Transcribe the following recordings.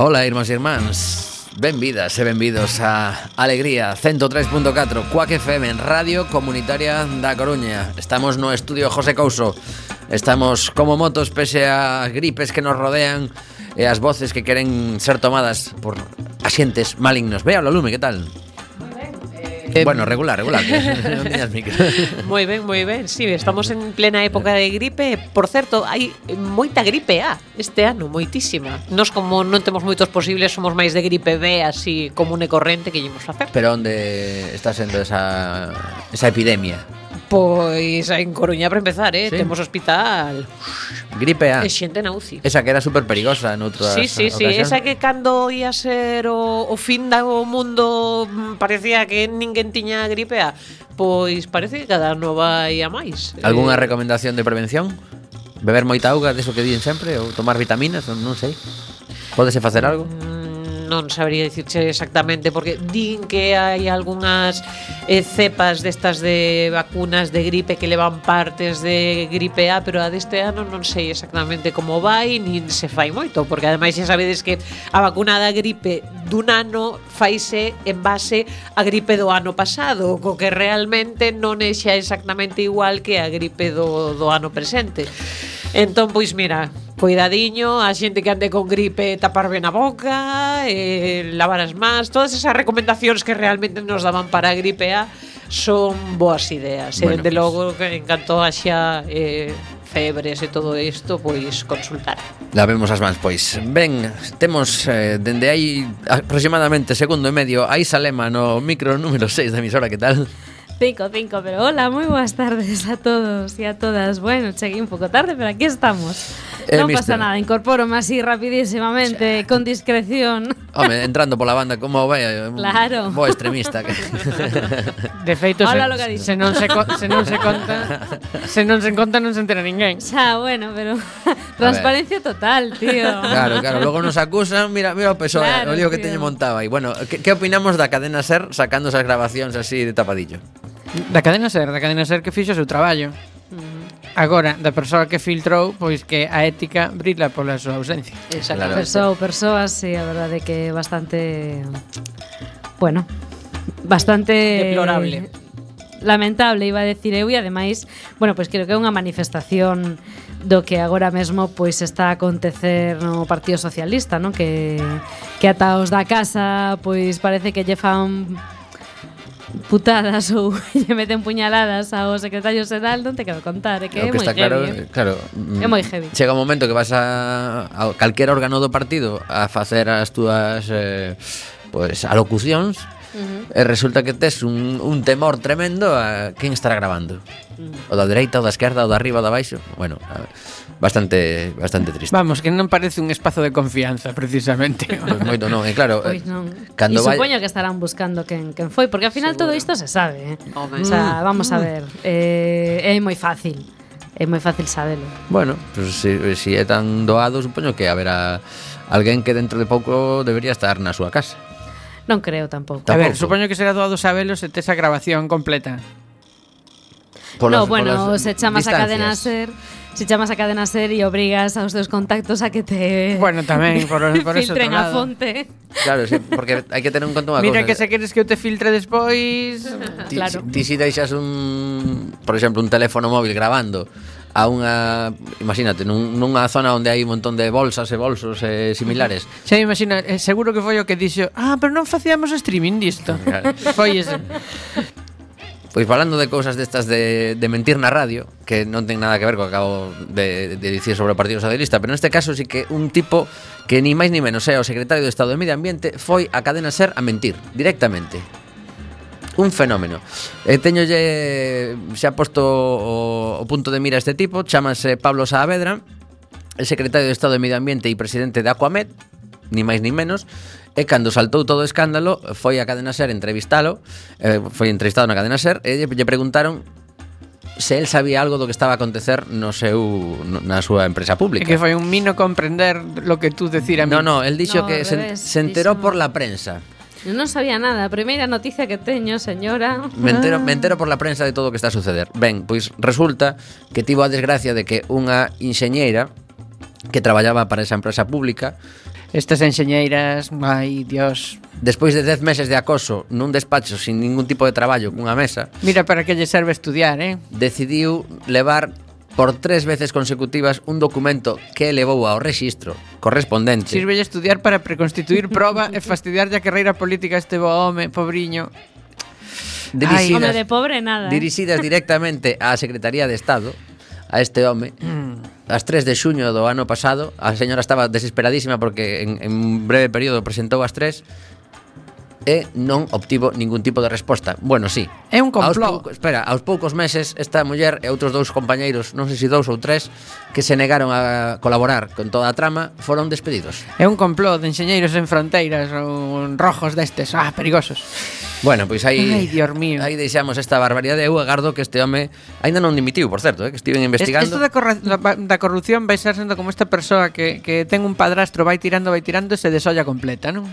Ola, irmãos e irmáns Benvidas e benvidos a Alegría 103.4 Cuac FM en Radio Comunitaria da Coruña. Estamos no estudio José Couso. Estamos como motos pese a gripes que nos rodean E as voces que queren ser tomadas por asientes malignos. Vea a lume, que tal? Eh, bueno, regular, regular. moi ben, moi ben. Sí, estamos en plena época de gripe. Por certo, hai moita gripe A este ano, moitísima. Nos como non temos moitos posibles, somos máis de gripe B así común e corrente que llemos facer. Pero onde está sendo esa, esa epidemia? Pois en Coruña para empezar, eh, sí. temos hospital. Gripe A. E xente na UCI. Esa que era super perigosa noutras Sí, sí, sí, esa que cando ia ser o, o fin do mundo mm, parecía que ninguén tiña gripe A. Pois parece que cada ano vai a máis. Algúnha eh, recomendación de prevención? Beber moita auga, deso que dicen sempre ou tomar vitaminas, non, non sei. Pódese facer algo? Mm, non sabría dicirche exactamente porque din que hai algunhas eh, cepas destas de vacunas de gripe que levan partes de gripe A, pero a deste ano non sei exactamente como vai nin se fai moito, porque ademais xa sabedes que a vacuna da gripe dun ano faise en base a gripe do ano pasado, co que realmente non é xa exactamente igual que a gripe do, do ano presente. Entón, pois mira, cuidadiño, a xente que ande con gripe tapar ben a boca, eh, lavar as mans, todas esas recomendacións que realmente nos daban para a gripe A son boas ideas. Eh. Bueno, e, dende logo, que en canto haxa eh, febres e todo isto, pois consultar. Lavemos as mans, pois. Ben, temos eh, dende aí aproximadamente segundo e medio a Isalema no micro número 6 da emisora, que tal? Cinco, cinco, pero hola, moi boas tardes a todos e a todas. Bueno, cheguei un pouco tarde, pero aquí estamos. Eh, non mister. pasa nada, incorpórome así rapidísimamente, con discreción. Home, entrando pola banda como vai, eh, Claro. bo extremista. Que... De feito, Hola, se, lo que ha dicho. se, non se, co- se non se conta, se non se conta non se entera ninguén. Xa, bueno, pero transparencia total, tío. Claro, claro, logo nos acusan, mira, mira o PSOE, o Claro, lío que teño montado aí. Bueno, que, que opinamos da cadena SER sacando esas grabacións así de tapadillo? Da cadena ser, da cadena ser que fixo o seu traballo. Agora, da persoa que filtrou, pois que a ética brila pola súa ausencia. Claro. Persoa ou persoas, sí, a verdade que bastante... Bueno, bastante... Deplorable. Lamentable, iba a decir eu, e ademais, bueno, pois creo que é unha manifestación do que agora mesmo pois está a acontecer no Partido Socialista, non? Que, que ata os da casa pois parece que lle fan putadas ou lle meten puñaladas ao secretario xeral, non te quero contar, é que, o que é moi está claro, heavy. Eh. Claro, é moi mm, heavy. Chega un momento que vas a, a calquera órgano do partido a facer as túas eh, pues, alocucións -huh. e resulta que tes un, un temor tremendo a quen estará grabando. Uh -huh. O da dereita, o da esquerda, o da arriba, o da baixo. Bueno, a, bastante bastante triste. Vamos, que non parece un espazo de confianza precisamente. Pois moito non, e claro, pois eh, non. cando e vai... supoño que estarán buscando quen quen foi, porque ao final Seguro. todo isto se sabe, eh. Home. O sea, mm. vamos a ver, eh, é moi fácil. É moi fácil sabelo. Bueno, pues, se si, si é tan doado, supoño que haberá alguén que dentro de pouco debería estar na súa casa. Non creo tampouco. A ver, supoño que será doado sabelo se tes a grabación completa. No, bueno, se chamas a cadena ser se chamas a cadena ser e obrigas aos teus contactos a que te Bueno, tamén por, por eso filtren a fonte. Claro, sí, porque hai que tener un conto unha Mira cosa. que se queres que eu te filtre despois. ti, claro. ti si deixas un, por exemplo, un teléfono móvil grabando a unha, imagínate, nun, nunha zona onde hai un montón de bolsas e bolsos e similares. Xa imagina, eh, seguro que foi o que dixo, ah, pero non facíamos streaming disto. Claro. foi ese. Pois falando de cousas destas de, de mentir na radio Que non ten nada que ver co que acabo de, de dicir sobre o Partido Socialista Pero neste caso sí que un tipo que ni máis ni menos é o secretario de Estado de Medio Ambiente Foi a cadena SER a mentir directamente un fenómeno. Eh, e teñolle xa posto o, o punto de mira este tipo, chámase Pablo Saavedra, el secretario de Estado de Medio Ambiente e presidente de Aquamed, ni máis ni menos, E cando saltou todo o escándalo, foi a Cadena Ser entrevistalo, eh, foi entrevistado na Cadena Ser, e lle preguntaron se el sabía algo do que estaba a acontecer no seu na súa empresa pública. Que foi un mino comprender lo que tú decir a mí. No, no, el dixo no, que revés, se, se enteró dixo... por la prensa. Eu non sabía nada, a primeira noticia que teño, señora. Me entero, ah. me entero por la prensa de todo o que está a suceder. Ben, pois resulta que tivo a desgracia de que unha enxeñeira que traballaba para esa empresa pública Estas enxeñeiras, ai, dios Despois de 10 meses de acoso nun despacho sin ningún tipo de traballo cunha mesa Mira para que lle serve estudiar, eh Decidiu levar por tres veces consecutivas un documento que elevou ao rexistro correspondente. Sirvelle estudiar para preconstituir proba e fastidiar a carreira política a este bo home, pobriño. Dirixidas, Ay, home de pobre nada. Eh? Dirixidas directamente á Secretaría de Estado, a este home, ás as 3 de xuño do ano pasado, a señora estaba desesperadísima porque en, en un breve período presentou as 3 e non obtivo ningún tipo de resposta. Bueno, sí. É un complot. Aos poucos, espera, aos poucos meses esta muller e outros dous compañeiros, non sei se dous ou tres, que se negaron a colaborar con toda a trama, foron despedidos. É un complot de enxeñeiros en fronteiras ou rojos destes, ah, perigosos. Bueno, pois aí Ai, Dios mío. Aí deixamos esta barbaridade. Eu agardo que este home aínda non dimitiu, por certo, eh, que estiven investigando. Isto da, da corrupción vai ser sendo como esta persoa que, que ten un padrastro, vai tirando, vai tirando e se desolla completa, non?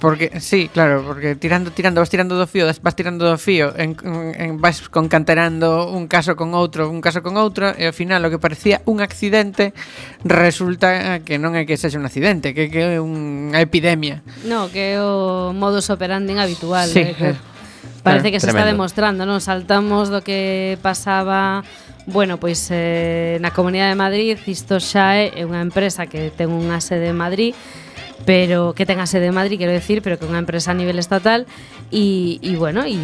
Porque sí, claro, porque tirando, tirando, vas tirando do fío, vas tirando do fío, en, en, vas concanterando un caso con outro, un caso con outro, e ao final o que parecía un accidente resulta que non é que sexa un accidente, que, que é unha epidemia. No, que é o modus operandi habitual. Sí, eh, claro. Parece que se Tremendo. está demostrando, non? Saltamos do que pasaba Bueno, pois eh, na Comunidade de Madrid isto xa é unha empresa que ten unha sede en Madrid pero que ten a sede de Madrid, quero decir, pero que é unha empresa a nivel estatal e, e bueno, e,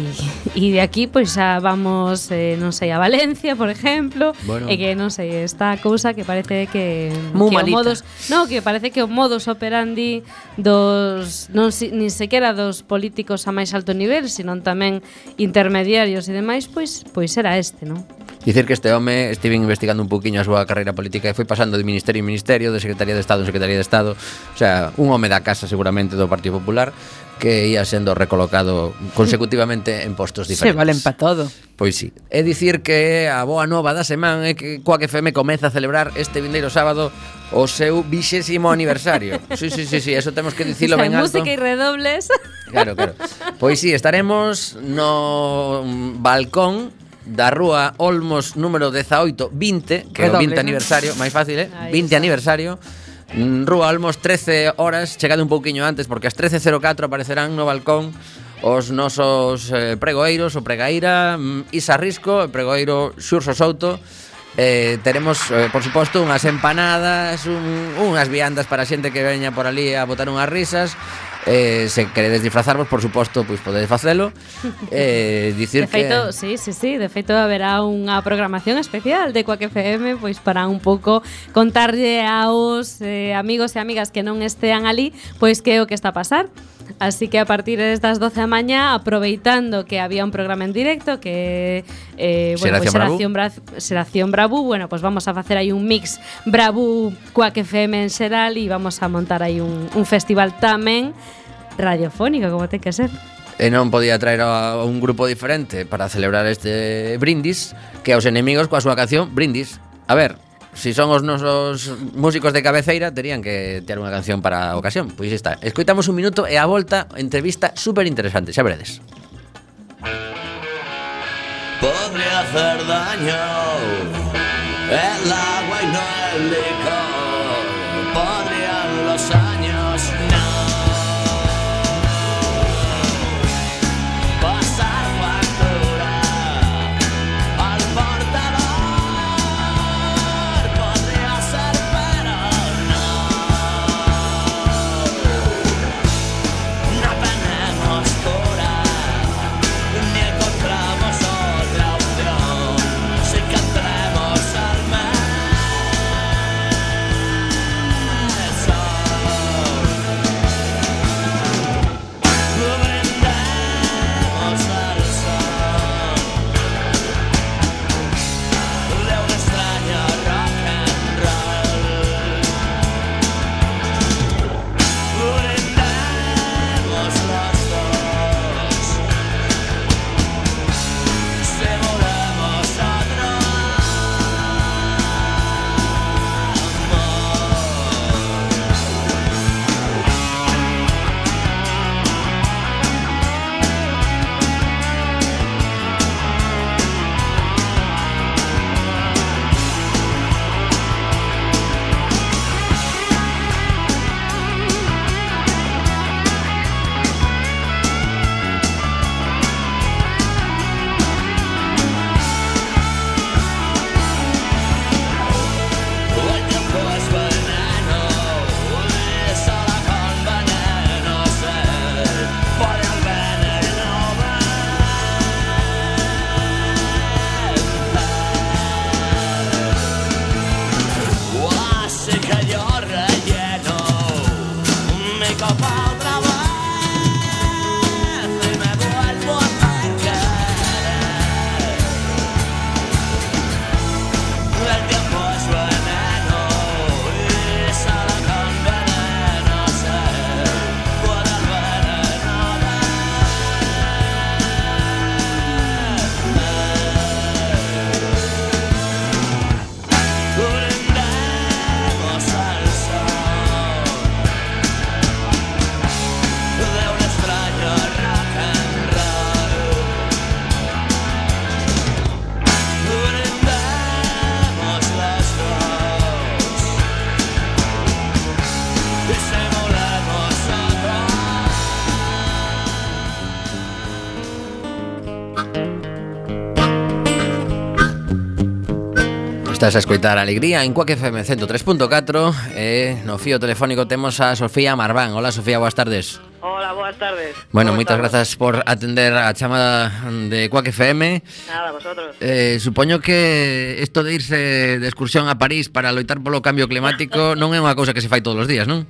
e de aquí pois pues, xa vamos, eh, non sei, a Valencia, por exemplo, bueno. e que non sei, esta cousa que parece que Muy que malita. modos, no, que parece que o modus operandi dos non si, nin sequera dos políticos a máis alto nivel, sino tamén intermediarios e demais, pois pois era este, non? Dicir que este home estive investigando un poquinho a súa carreira política e foi pasando de ministerio en ministerio, de secretaría de Estado en secretaría de Estado, o sea, un home da casa seguramente do Partido Popular que ia sendo recolocado consecutivamente en postos diferentes. Se valen pa todo. Pois sí. É dicir que a boa nova da semana é que Coac FM comeza a celebrar este vindeiro sábado o seu vixésimo aniversario. Sí, sí, sí, sí, eso temos que dicilo ben alto. Música e redobles. Claro, claro. Pois sí, estaremos no balcón da rúa Olmos número 1820, que é o 20 aniversario, máis fácil, eh? 20 aniversario. Mm, rúa Olmos 13 horas, chegade un pouquiño antes porque ás 13:04 aparecerán no balcón os nosos eh, pregoeiros, o pregaira mm, Isa Risco, o pregoeiro Xurso Souto. Eh, teremos, eh, por suposto, unhas empanadas, un, unhas viandas para a xente que veña por ali a botar unhas risas Eh, se queredes disfrazarvos, por suposto, pois podedes facelo. Eh, dicir de feito, que... sí, sí, sí, de feito haberá unha programación especial de Coaque FM pois para un pouco contarlle aos eh, amigos e amigas que non estean ali pois que é o que está a pasar. Así que a partir destas 12 da mañá, aproveitando que había un programa en directo que eh, bueno, Seración, pues, Bravú. Bra Xeración Bravú, bueno, pues vamos a facer aí un mix Bravú Quack FM en xeral e vamos a montar aí un, un festival tamén radiofónico, como ten que ser. E non podía traer a un grupo diferente para celebrar este brindis que aos enemigos coa súa canción Brindis. A ver, si son os nosos músicos de cabeceira, terían que ter unha canción para a ocasión. Pois está, escoitamos un minuto e a volta entrevista super interesante, xa veredes. Podría hacer daño el agua y no el licor. Estás a escoitar Alegría en Cuac FM 103.4 eh, No fío telefónico temos a Sofía Marván. Hola Sofía, boas tardes. Hola, boas tardes. Bueno, moitas grazas por atender a chamada de Cuac FM Nada, vosotros. Eh, Supoño que isto de irse de excursión a París para loitar polo cambio climático Non é unha cousa que se fai todos os días, non?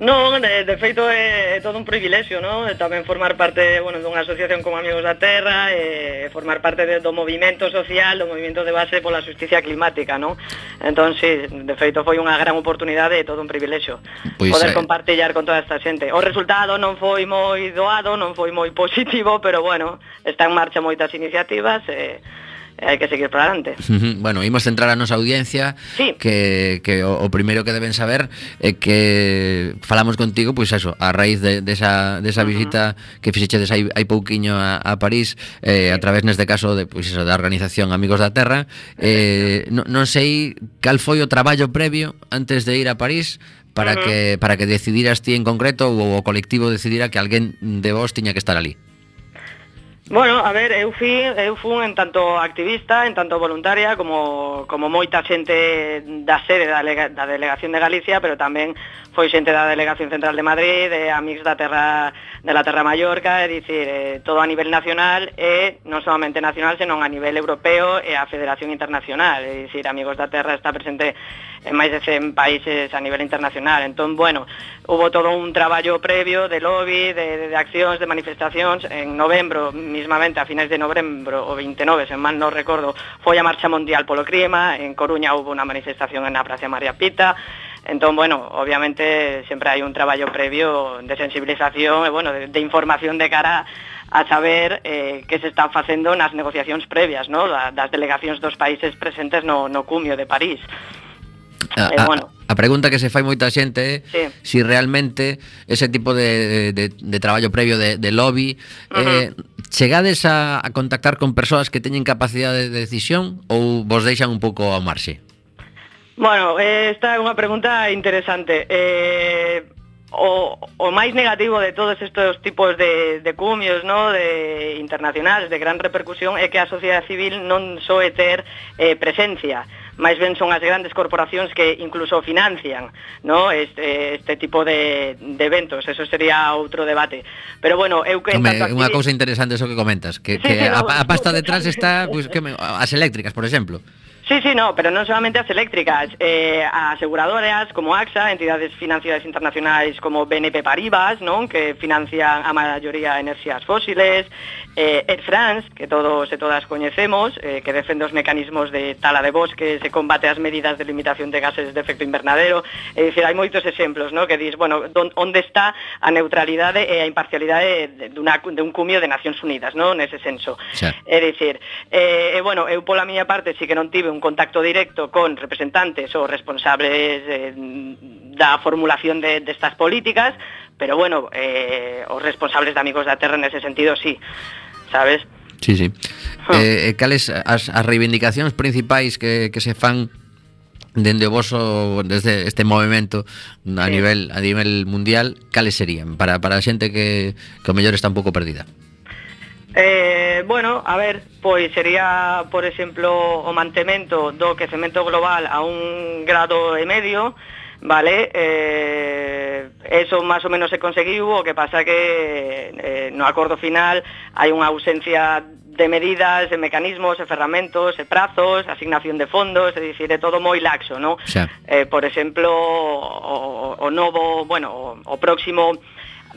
Non, de, de feito é, é todo un privilexio, non? E tamén formar parte bueno, dunha asociación como Amigos da Terra e formar parte de, do movimento social, do movimento de base pola justicia climática, non? Entón, sí, de feito foi unha gran oportunidade e todo un privilexio pois, poder eh... compartillar con toda esta xente. O resultado non foi moi doado, non foi moi positivo, pero bueno, está en marcha moitas iniciativas e eh, hai que seguir para adelante. Bueno, imos centrar a nosa audiencia sí. que, que o, o primeiro que deben saber é que falamos contigo, pois pues eso, a raíz de, desa, de desa uh -huh. visita que fixechedes hai, hai pouquiño a, a París eh, sí. a través neste caso de, pois pues eso, da organización Amigos da Terra eh, non, non sei cal foi o traballo previo antes de ir a París para uh -huh. que para que decidiras ti en concreto ou o colectivo decidira que alguén de vos tiña que estar ali. Bueno, a ver, eu fui, eu fun en tanto activista, en tanto voluntaria, como, como moita xente da sede da, lega, da Delegación de Galicia, pero tamén foi xente da Delegación Central de Madrid, de amigos da Terra, de la Terra Mallorca, é dicir, eh, todo a nivel nacional e non solamente nacional, senón a nivel europeo e a Federación Internacional, é dicir, amigos da Terra está presente en máis de 100 países a nivel internacional. Entón, bueno, hubo todo un traballo previo de lobby, de, de, de accións, de manifestacións. En novembro, mismamente, a finais de novembro, o 29, se mal non recordo, foi a Marcha Mundial polo Clima, en Coruña hubo unha manifestación en a Praza María Pita, Entón, bueno, obviamente sempre hai un traballo previo de sensibilización e, bueno, de, de información de cara a saber eh, que se están facendo nas negociacións previas, no? Da, das delegacións dos países presentes no, no cumio de París. A, eh, bueno. a, pregunta que se fai moita xente é sí. si realmente ese tipo de, de, de traballo previo de, de lobby uh -huh. eh, chegades a, a contactar con persoas que teñen capacidade de decisión ou vos deixan un pouco ao marxe? Bueno, eh, esta é unha pregunta interesante. Eh, o, o máis negativo de todos estes tipos de, de cumios no? de internacionais de gran repercusión é que a sociedade civil non soe ter eh, presencia máis ben son as grandes corporacións que incluso financian no este, este tipo de, de eventos, eso sería outro debate. Pero bueno, eu que Home, activi... unha cousa interesante eso que comentas, que, sí, que sí, a, no, a pasta detrás está pues, que me, as eléctricas, por exemplo. Sí, sí, no, pero non solamente as eléctricas, eh, as aseguradoras como AXA, entidades financieras internacionais como BNP Paribas, non, que financian a maioría enerxías fósiles, eh, Air France, que todos e todas coñecemos, eh, que defende os mecanismos de tala de bosques e combate as medidas de limitación de gases de efecto invernadero, é dicir, hai moitos exemplos, non, que dis, bueno, don, onde está a neutralidade e a imparcialidade dunha, de un cumio de Nacións Unidas, non, nese senso. Sí. É dicir, eh, eh, bueno, eu pola miña parte sí que non tive un contacto directo con representantes ou responsables eh, da formulación de, destas estas políticas, pero bueno, eh, os responsables de Amigos da Terra nese sentido sí, sabes? Sí, sí. Huh. Eh, cales as, as reivindicacións principais que, que se fan dende o voso desde este movemento a sí. nivel a nivel mundial, cales serían para para a xente que que o mellor está un pouco perdida? Eh, bueno, a ver, pois sería, por exemplo, o mantemento do quecemento global a un grado e medio, vale? Eh, eso máis ou menos se conseguiu, o que pasa que eh, no acordo final hai unha ausencia de medidas, de mecanismos, de ferramentos, de prazos, asignación de fondos, é dicir, é todo moi laxo, non? Eh, por exemplo, o, o novo, bueno, o, o próximo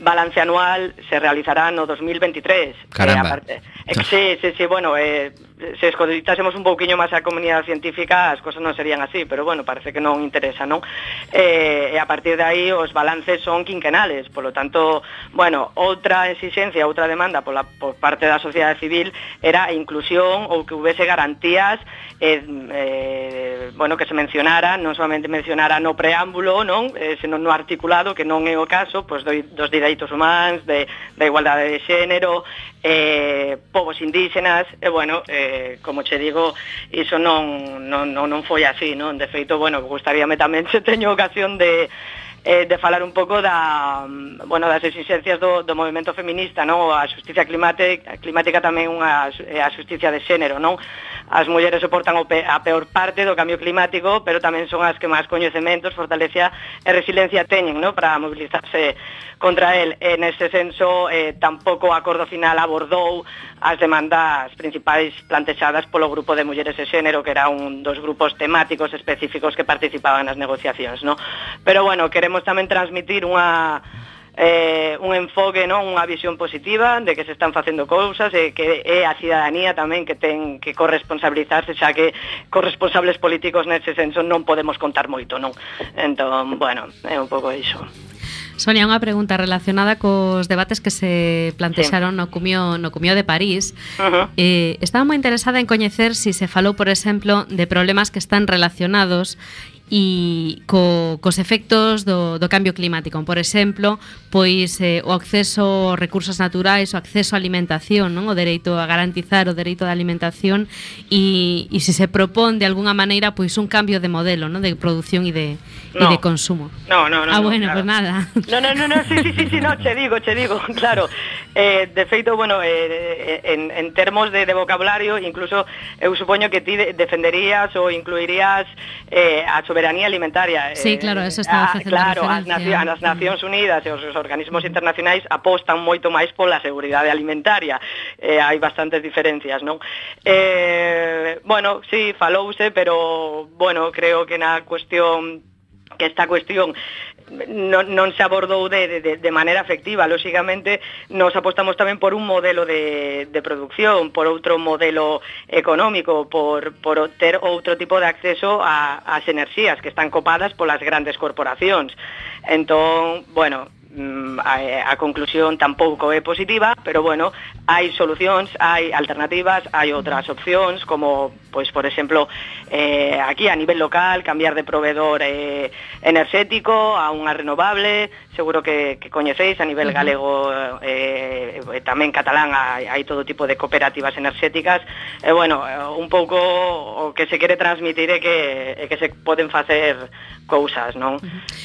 balance anual se realizará no 2023. Eh, Caramba. Eh, aparte. eh, sí, sí, sí, bueno, eh, se escoditásemos un pouquiño máis a comunidade científica, as cousas non serían así, pero bueno, parece que non interesa, non? Eh, e a partir de aí os balances son quinquenales, polo tanto, bueno, outra exigencia, outra demanda pola por parte da sociedade civil era a inclusión ou que houvese garantías eh, eh, bueno, que se mencionara, non solamente mencionara no preámbulo, non? Eh, senón no articulado, que non é o caso, pois pues, do, dos direitos dereitos humanos, de, da igualdade de xénero, eh, povos indígenas, e bueno, eh, como che digo, iso non, non, non, non foi así, non? De feito, bueno, gustaríame tamén se teño ocasión de eh, de falar un pouco da, bueno, das exigencias do, do movimento feminista, non? A justicia climática, climática tamén unha a justicia de xénero, non? As mulleres soportan o pe, a peor parte do cambio climático, pero tamén son as que máis coñecementos, fortaleza e resiliencia teñen, non? Para mobilizarse contra el. En ese senso, eh, tampouco o acordo final abordou as demandas principais plantexadas polo grupo de mulleres e xénero, que era un dos grupos temáticos específicos que participaban nas negociacións, non? Pero bueno, queremos queremos tamén transmitir unha eh, un enfoque, non unha visión positiva de que se están facendo cousas e que é a cidadanía tamén que ten que corresponsabilizarse, xa que corresponsables políticos nese senso non podemos contar moito, non? Entón, bueno, é un pouco iso. Sonia, unha pregunta relacionada cos debates que se plantexaron sí. no cumio no cumio de París. Uh -huh. eh, estaba moi interesada en coñecer se si se falou, por exemplo, de problemas que están relacionados e co, cos efectos do, do cambio climático. Por exemplo, pois eh, o acceso aos recursos naturais, o acceso á alimentación, non? o dereito a garantizar o dereito da alimentación e, e se se propón de alguna maneira pois un cambio de modelo non? de produción e de, no. e de consumo. No, no, no. Ah, bueno, no, claro. pues nada. No, no, no, no, sí, sí, sí, sí, no, che digo, che digo, claro. Eh, de feito, bueno, eh, eh, en, en termos de, de vocabulario, incluso eu supoño que ti defenderías ou incluirías eh, a soberanía alimentaria. Sí, eh, claro, eso está a, Claro, as, as Nacións Unidas e os, os organismos internacionais apostan moito máis pola seguridade alimentaria. Eh, hai bastantes diferencias, non? Eh, bueno, sí, falouse, pero, bueno, creo que na cuestión que esta cuestión non, non se abordou de, de, de maneira efectiva. Lóxicamente, nos apostamos tamén por un modelo de, de producción, por outro modelo económico, por, por ter outro tipo de acceso a, as enerxías que están copadas polas grandes corporacións. Entón, bueno, mm, a, a conclusión tampouco é positiva, pero bueno, hai solucións, hai alternativas, hai outras opcións, como pois por exemplo eh, aquí a nivel local, cambiar de proveedor eh, enerxético a unha renovable, seguro que, que coñecéis a nivel galego eh, tamén catalán hai, hai todo tipo de cooperativas enerxéticas e eh, bueno, eh, un pouco o que se quere transmitir é que, é que se poden facer cousas, non?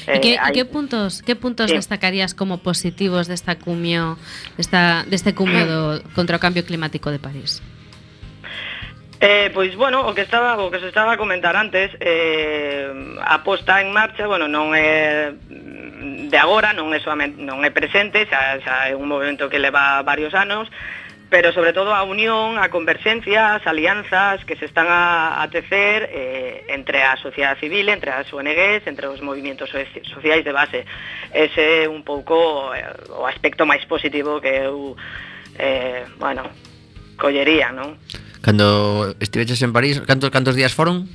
Eh, e que, hai... que puntos, que puntos sí. destacarías como positivos desta cumio, desta, deste cumio do, contra o cambio climático de París? Eh, pois, bueno, o que estaba o que se estaba a comentar antes, eh, a posta en marcha, bueno, non é de agora, non é soamente, non é presente, xa, xa é un movimento que leva varios anos, pero sobre todo a unión, a converxencia, as alianzas que se están a, a tecer eh, entre a sociedade civil, entre as ONGs, entre os movimentos sociais de base. Ese é un pouco eh, o aspecto máis positivo que eu, eh, bueno, collería, non? Cando estiveches en París, cantos, cantos días foron?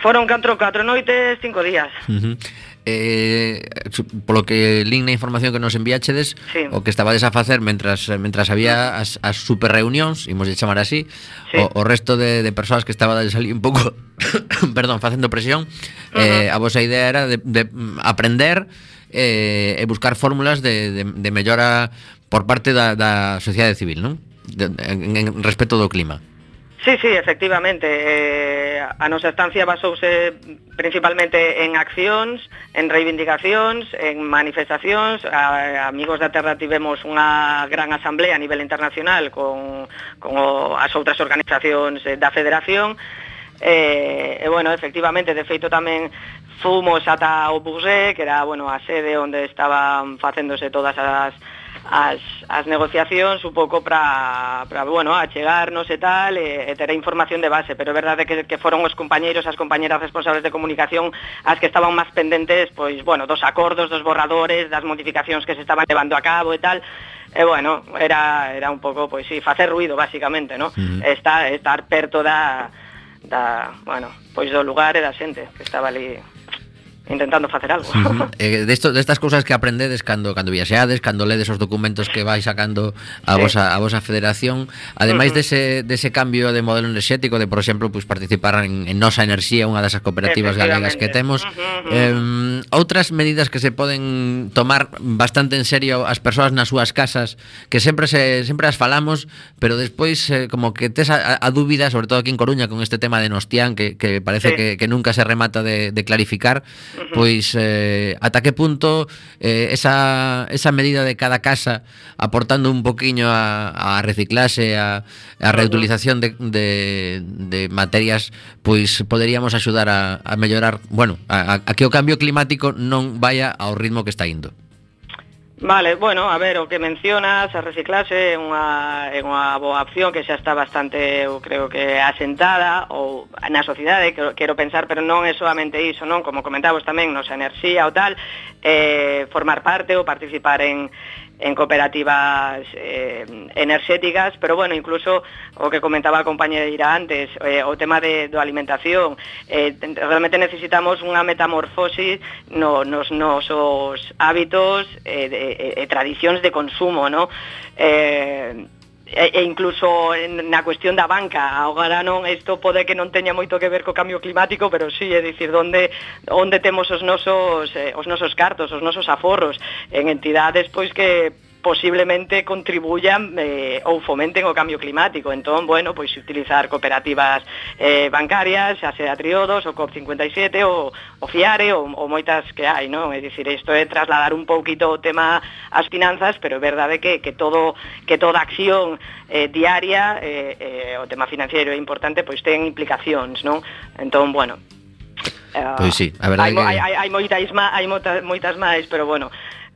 Foron 4, 4 noites, 5 días. Uh -huh. eh, polo que lin na información que nos enviáchedes, sí. o que estabades a facer mentras mentras había as, as super reunións, imos de chamar así, sí. o, o resto de, de persoas que estabades ali un pouco, perdón, facendo presión, uh -huh. eh, a vosa idea era de, de aprender eh, e buscar fórmulas de, de, de mellora por parte da, da sociedade civil, non? en, en respecto do clima. Sí, sí, efectivamente. Eh, a nosa estancia basouse principalmente en accións, en reivindicacións, en manifestacións. A, amigos da Terra tivemos unha gran asamblea a nivel internacional con, con o, as outras organizacións eh, da Federación. Eh, e, bueno, efectivamente, de feito tamén fomos ata o Bourget, que era, bueno, a sede onde estaban facéndose todas as as, as negociacións un pouco para, para bueno, achegarnos e tal, e, e ter a información de base, pero é verdade que, que foron os compañeiros, as compañeras responsables de comunicación as que estaban máis pendentes, pois, bueno, dos acordos, dos borradores, das modificacións que se estaban levando a cabo e tal, E bueno, era, era un pouco, pois sí, facer ruido, basicamente, ¿no? Uh -huh. Estar, estar perto da, da, bueno, pois do lugar e da xente que estaba ali intentando facer algo. Uh -huh. eh, desto, destas cousas que aprendedes cando cando viaxeades, cando ledes os documentos que vais sacando a sí. vosa a vosa federación, ademais uh -huh. dese dese cambio de modelo enerxético de, por exemplo, pues, participar en, en Nosa Enerxía, unha das cooperativas galegas que temos, uh -huh, eh, outras medidas que se poden tomar bastante en serio as persoas nas súas casas, que sempre se sempre as falamos, pero despois eh, como que tes a, a dúbida, sobre todo aquí en Coruña con este tema de Nostián que, que parece sí. que, que nunca se remata de, de clarificar. Uh pois eh, ata que punto eh, esa, esa medida de cada casa aportando un poquiño a, a reciclase, a, a reutilización de, de, de materias, pois poderíamos axudar a, a mellorar, bueno, a, a que o cambio climático non vaya ao ritmo que está indo. Vale, bueno, a ver, o que mencionas, a reciclase é unha, é unha boa opción que xa está bastante, eu creo que asentada ou na sociedade, quero, quero pensar, pero non é solamente iso, non? Como comentabos tamén, nosa enerxía ou tal, eh, formar parte ou participar en, en cooperativas eh, energéticas, pero bueno, incluso o que comentaba a compañeira antes, eh, o tema de, do alimentación, eh, realmente necesitamos unha metamorfosis no, nos nosos hábitos eh, de, e, e tradicións de consumo, no? Eh, e, e incluso en, na cuestión da banca, agora non isto pode que non teña moito que ver co cambio climático, pero sí, é dicir, onde onde temos os nosos eh, os nosos cartos, os nosos aforros en entidades pois que posiblemente contribuyan eh, ou fomenten o cambio climático. Entón, bueno, pois utilizar cooperativas eh, bancarias, xa sea Triodos, o COP57, o, o FIARE, ou, ou moitas que hai, non? É dicir, isto é trasladar un pouquito o tema ás finanzas, pero é verdade que, que, todo, que toda acción eh, diaria, eh, eh, o tema financiero é importante, pois ten implicacións, non? Entón, bueno, Eh, pois sí, a verdade hai, que... hai, hai, hai moitas, má, hai moitas, moitas máis, pero bueno,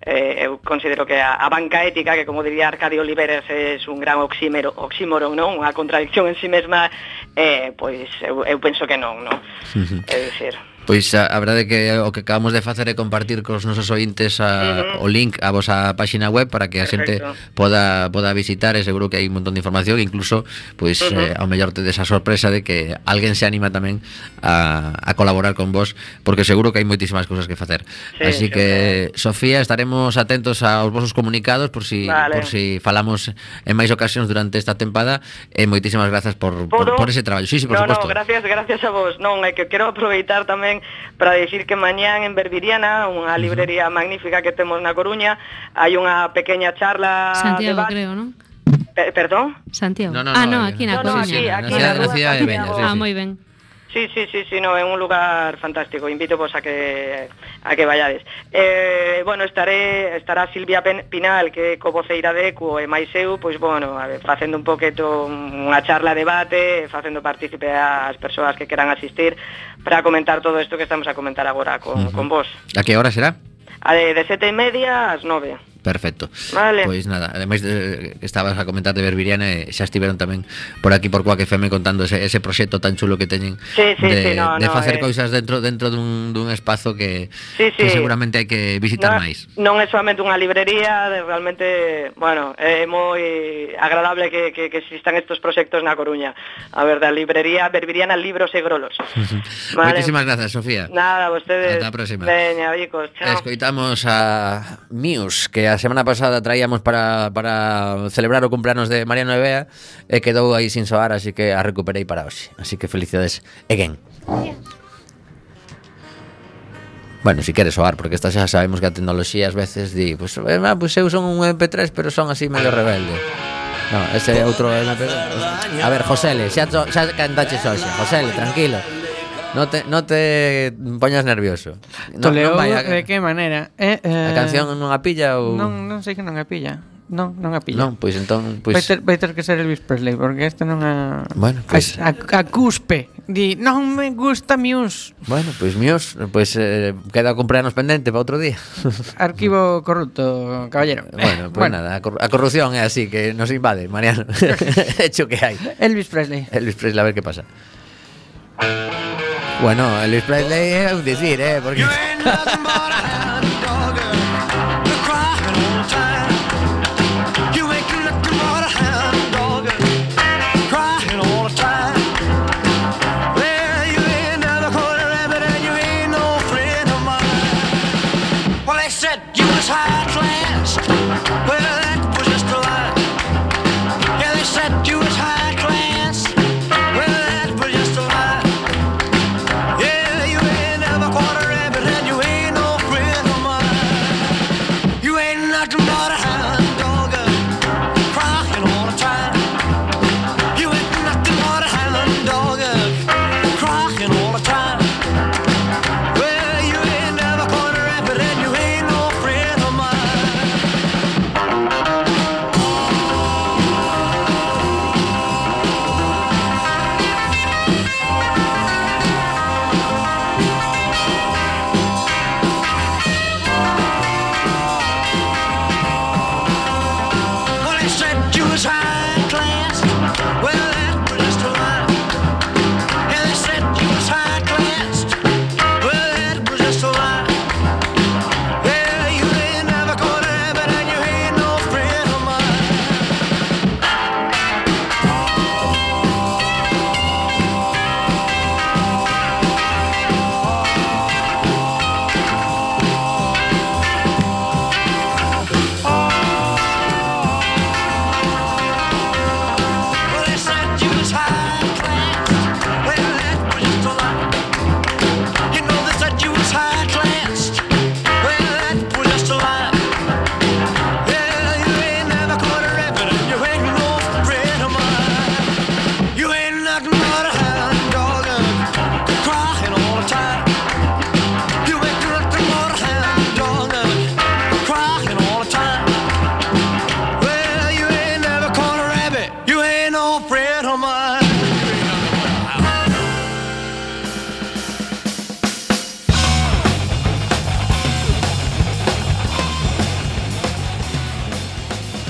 eh, eu considero que a, a banca ética, que como diría Arcadio Oliveres, é un gran oxímero, oxímoron, non? Unha contradicción en sí mesma, eh, pois eu, eu penso que non, non? Sí, sí. É dicir... Pois a, a verdade que o que acabamos de facer é compartir cos nosos ointes a, uh -huh. o link a vosa páxina web para que a xente Perfecto. poda poda visitar e seguro que hai un montón de información, incluso pois uh -huh. eh, ao mellor tedes a sorpresa de que alguén se anima tamén a, a colaborar con vos porque seguro que hai moitísimas cousas que facer. Sí, Así que sí. Sofía, estaremos atentos aos vosos comunicados por si vale. por si falamos en máis ocasións durante esta tempada e moitísimas grazas por, por, por ese traballo. Sí, sí, por no, suposto. No, gracias, gracias a vos. Non, é que quero aproveitar tamén tamén para dicir que mañán en Verdiriana, unha librería magnífica que temos na Coruña, hai unha pequeña charla Santiago, debate, creo, non? Pe perdón? Santiago. No, no, ah, no, no, aquí na no, Coruña. No, aquí, aquí, na, na, na, na, na, na, na, na, na, na, na, na, na, na, Sí, sí, sí, sí, no, é un lugar fantástico. Invito vos a que a que vayades. Eh, bueno, estaré estará Silvia Pinal, que é covoceira de Ecu e máis eu, pois bueno, a ver, facendo un poqueto unha charla debate, facendo partícipe as persoas que queran asistir para comentar todo isto que estamos a comentar agora con, uh -huh. con vos. A que hora será? A de, de sete e media ás nove. Perfecto. Vale. Pois nada, ademais de, estabas a comentar de Berbiriana e xa estiveron tamén por aquí por Coaque FM contando ese, ese proxecto tan chulo que teñen sí, sí, de, sí, no, de facer no, cousas dentro dentro dun, dun espazo que, sí, sí. que seguramente hai que visitar no, máis. Non é solamente unha librería, de, realmente, bueno, é moi agradable que, que, que existan estos proxectos na Coruña. A ver, da librería Berbiriana Libros e Grolos. vale. Moitísimas grazas, Sofía. Nada, vostedes. Ata a próxima. Veña, bicos, chao. Escoitamos a Mius, que a a semana pasada traíamos para, para celebrar o cumpleanos de Mariano Evea e quedou aí sin soar, así que a recuperei para hoxe. Así que felicidades again. Bueno, si queres soar, porque estas xa sabemos que a tecnoloxía ás veces di, pois pues, eh, pues eu son un MP3, pero son así medio rebelde. No, ese é outro MP3. A ver, Josele, xa, xa cantaches hoxe. Josele, tranquilo. No te, no te poñas nervioso. No, Toleou non vai a, de que maneira? Eh, eh, a eh, canción non a pilla ou Non, non sei que non a pilla. Non, non a pilla. Non, pois entón, pois Vai ter, vai ter que ser Elvis Presley porque este non a Bueno, pois a, a, a cuspe. Di, non me gusta Muse. Bueno, pois Muse, pois eh, queda comprarnos pendente para outro día. Arquivo corrupto, caballero. Bueno, pois bueno. nada, a, a corrupción é así que nos invade, Mariano. Hecho que hai. Elvis Presley. Elvis Presley, a ver que pasa. Thank you. Bueno, Elvis Presley é un dicir, eh, porque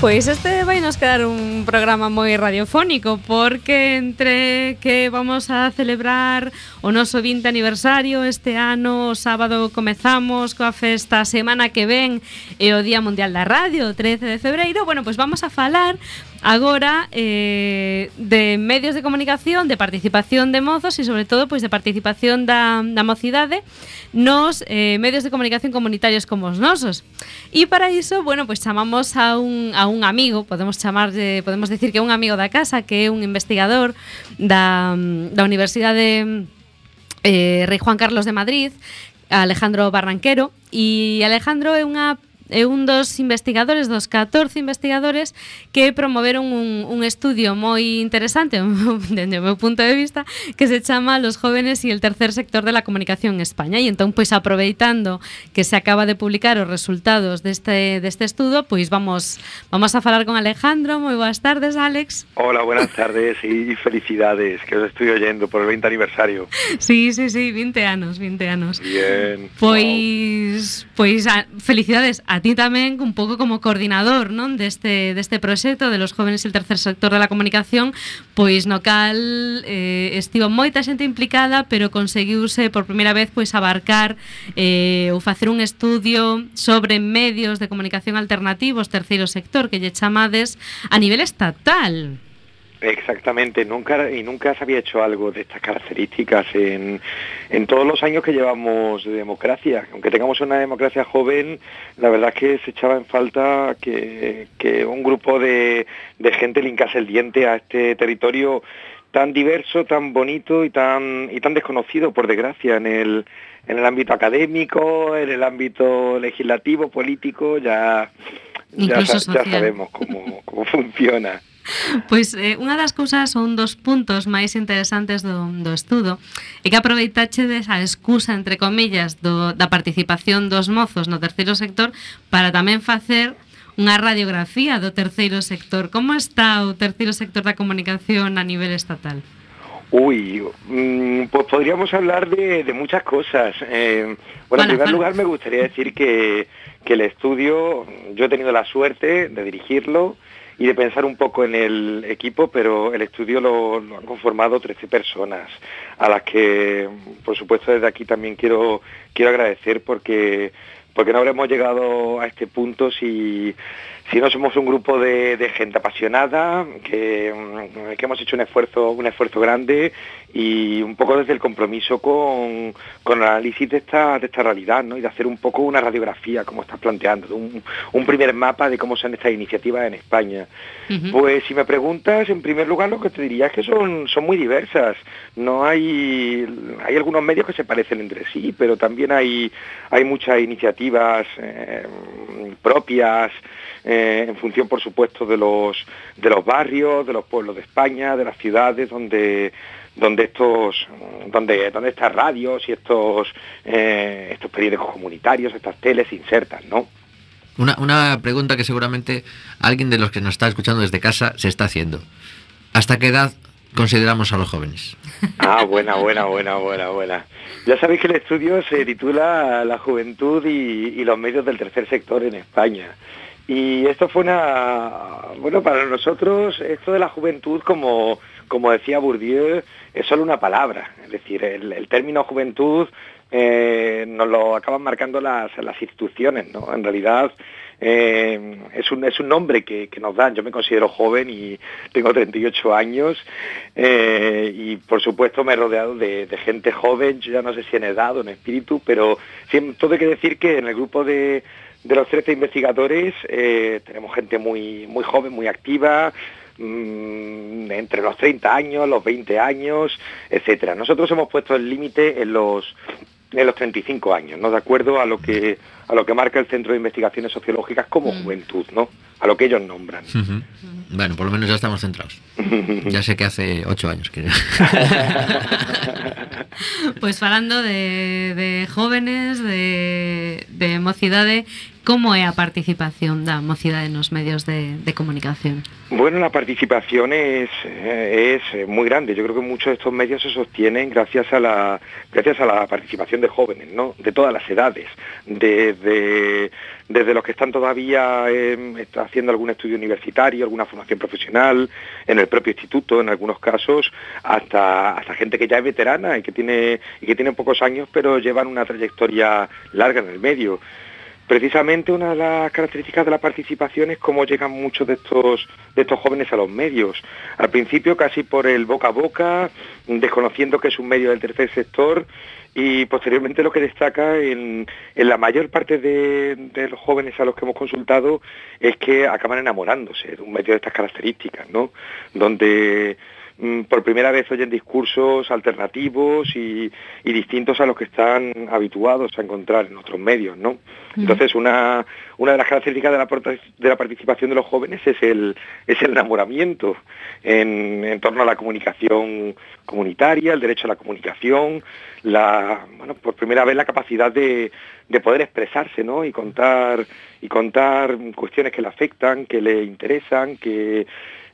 Pois este vai nos quedar un programa moi radiofónico porque entre que vamos a celebrar o noso 20 aniversario este ano, o sábado comezamos coa festa semana que ven e o Día Mundial da Radio, 13 de febreiro, bueno, pois vamos a falar agora eh, de medios de comunicación, de participación de mozos e sobre todo pois de participación da, da mocidade nos eh, medios de comunicación comunitarios como os nosos. E para iso, bueno, pois chamamos a un, a un amigo, podemos chamar de, podemos decir que é un amigo da casa, que é un investigador da, da Universidade eh, Rei Juan Carlos de Madrid, Alejandro Barranquero, e Alejandro é unha un dos investigadores, dos 14 investigadores que promoveron un, un estudio moi interesante desde o meu punto de vista que se chama Los jóvenes y el tercer sector de la comunicación en España. E entón pois aproveitando que se acaba de publicar os resultados deste, deste estudo pois vamos vamos a falar con Alejandro. Moi boas tardes Alex. Hola, buenas tardes y felicidades que os estoy oyendo por el 20 aniversario. Sí, sí, sí, 20 anos 20 anos. Bien. Pois, pois a, felicidades a a ti tamén un pouco como coordinador non deste, deste proxecto de los jóvenes e el tercer sector da comunicación pois no cal eh, estivo moita xente implicada pero conseguiuse por primeira vez pois abarcar eh, ou facer un estudio sobre medios de comunicación alternativos terceiro sector que lle chamades a nivel estatal. Exactamente, nunca y nunca se había hecho algo de estas características en, en todos los años que llevamos de democracia. Aunque tengamos una democracia joven, la verdad es que se echaba en falta que, que un grupo de, de gente lincase el diente a este territorio tan diverso, tan bonito y tan y tan desconocido, por desgracia, en el en el ámbito académico, en el ámbito legislativo, político, ya ya, sabemos cómo, cómo funciona. Pois eh, unha das cousas son dos puntos máis interesantes do, do estudo é que aproveitache desa excusa, entre comillas, do, da participación dos mozos no terceiro sector para tamén facer unha radiografía do terceiro sector. Como está o terceiro sector da comunicación a nivel estatal? Uy, mm, pues podríamos hablar de, de muchas cosas. Eh, bueno, en primer lugar me gustaría decir que, que, el estudio, yo he tenido la suerte de dirigirlo y de pensar un poco en el equipo, pero el estudio lo, han conformado 13 personas, a las que, por supuesto, desde aquí también quiero, quiero agradecer porque, porque no habremos llegado a este punto si, si no somos un grupo de, de gente apasionada, que, mm, que hemos hecho un esfuerzo, un esfuerzo grande y un poco desde el compromiso con, con el análisis de esta, de esta realidad, ¿no? Y de hacer un poco una radiografía, como estás planteando, un, un primer mapa de cómo son estas iniciativas en España. Pues si me preguntas, en primer lugar lo que te diría es que son, son muy diversas. No hay, hay algunos medios que se parecen entre sí, pero también hay, hay muchas iniciativas eh, propias eh, en función, por supuesto, de los, de los barrios, de los pueblos de España, de las ciudades donde donde estos donde donde estas radios y estos eh, estos periódicos comunitarios estas teles se insertan no Una, una pregunta que seguramente alguien de los que nos está escuchando desde casa se está haciendo. ¿Hasta qué edad consideramos a los jóvenes? Ah, buena, buena, buena, buena, buena. Ya sabéis que el estudio se titula La juventud y, y los medios del tercer sector en España. Y esto fue una, bueno, para nosotros esto de la juventud, como, como decía Bourdieu, es solo una palabra. Es decir, el, término juventud eh, nos lo acaban marcando las, las instituciones, ¿no? En realidad eh, es, un, es un nombre que, que nos dan. Yo me considero joven y tengo 38 años eh, y por supuesto me he rodeado de, de gente joven, yo ya no sé si en edad o en espíritu, pero sí, todo hay que decir que en el grupo de, de los 13 investigadores eh, tenemos gente muy, muy joven, muy activa, mm, entre los 30 años, los 20 años, etcétera. Nosotros hemos puesto el límite en los en los 35 años, ¿no? De acuerdo a lo que a lo que marca el Centro de Investigaciones Sociológicas como juventud, ¿no? A lo que ellos nombran. Bueno, por lo menos ya estamos centrados. Ya sé que hace ocho años que... Pois falando de, de jóvenes, de, de mocidade, como é a participación da mocidade nos medios de, de comunicación? Bueno, la participación es, eh, es eh, muy grande. Yo creo que muchos de estos medios se sostienen gracias a la, gracias a la participación de jóvenes, ¿no? De todas las edades, desde, desde los que están todavía eh, haciendo algún estudio universitario, alguna formación profesional, en el propio instituto, en algunos casos, hasta, hasta gente que ya es veterana y que tiene, y que tiene pocos años, pero llevan una trayectoria larga en el medio. Precisamente una de las características de la participación es cómo llegan muchos de estos, de estos jóvenes a los medios. Al principio casi por el boca a boca, desconociendo que es un medio del tercer sector y posteriormente lo que destaca en, en la mayor parte de, de, los jóvenes a los que hemos consultado es que acaban enamorándose de un medio de estas características, ¿no? Donde por primera vez oyen discursos alternativos y, y, distintos a los que están habituados a encontrar en otros medios, ¿no? Entonces, una, una de las características de la, de la, participación de los jóvenes es el, es el enamoramiento en, en, torno a la comunicación comunitaria, el derecho a la comunicación, la, bueno, por primera vez la capacidad de, de poder expresarse, ¿no? Y contar, y contar cuestiones que le afectan, que le interesan, que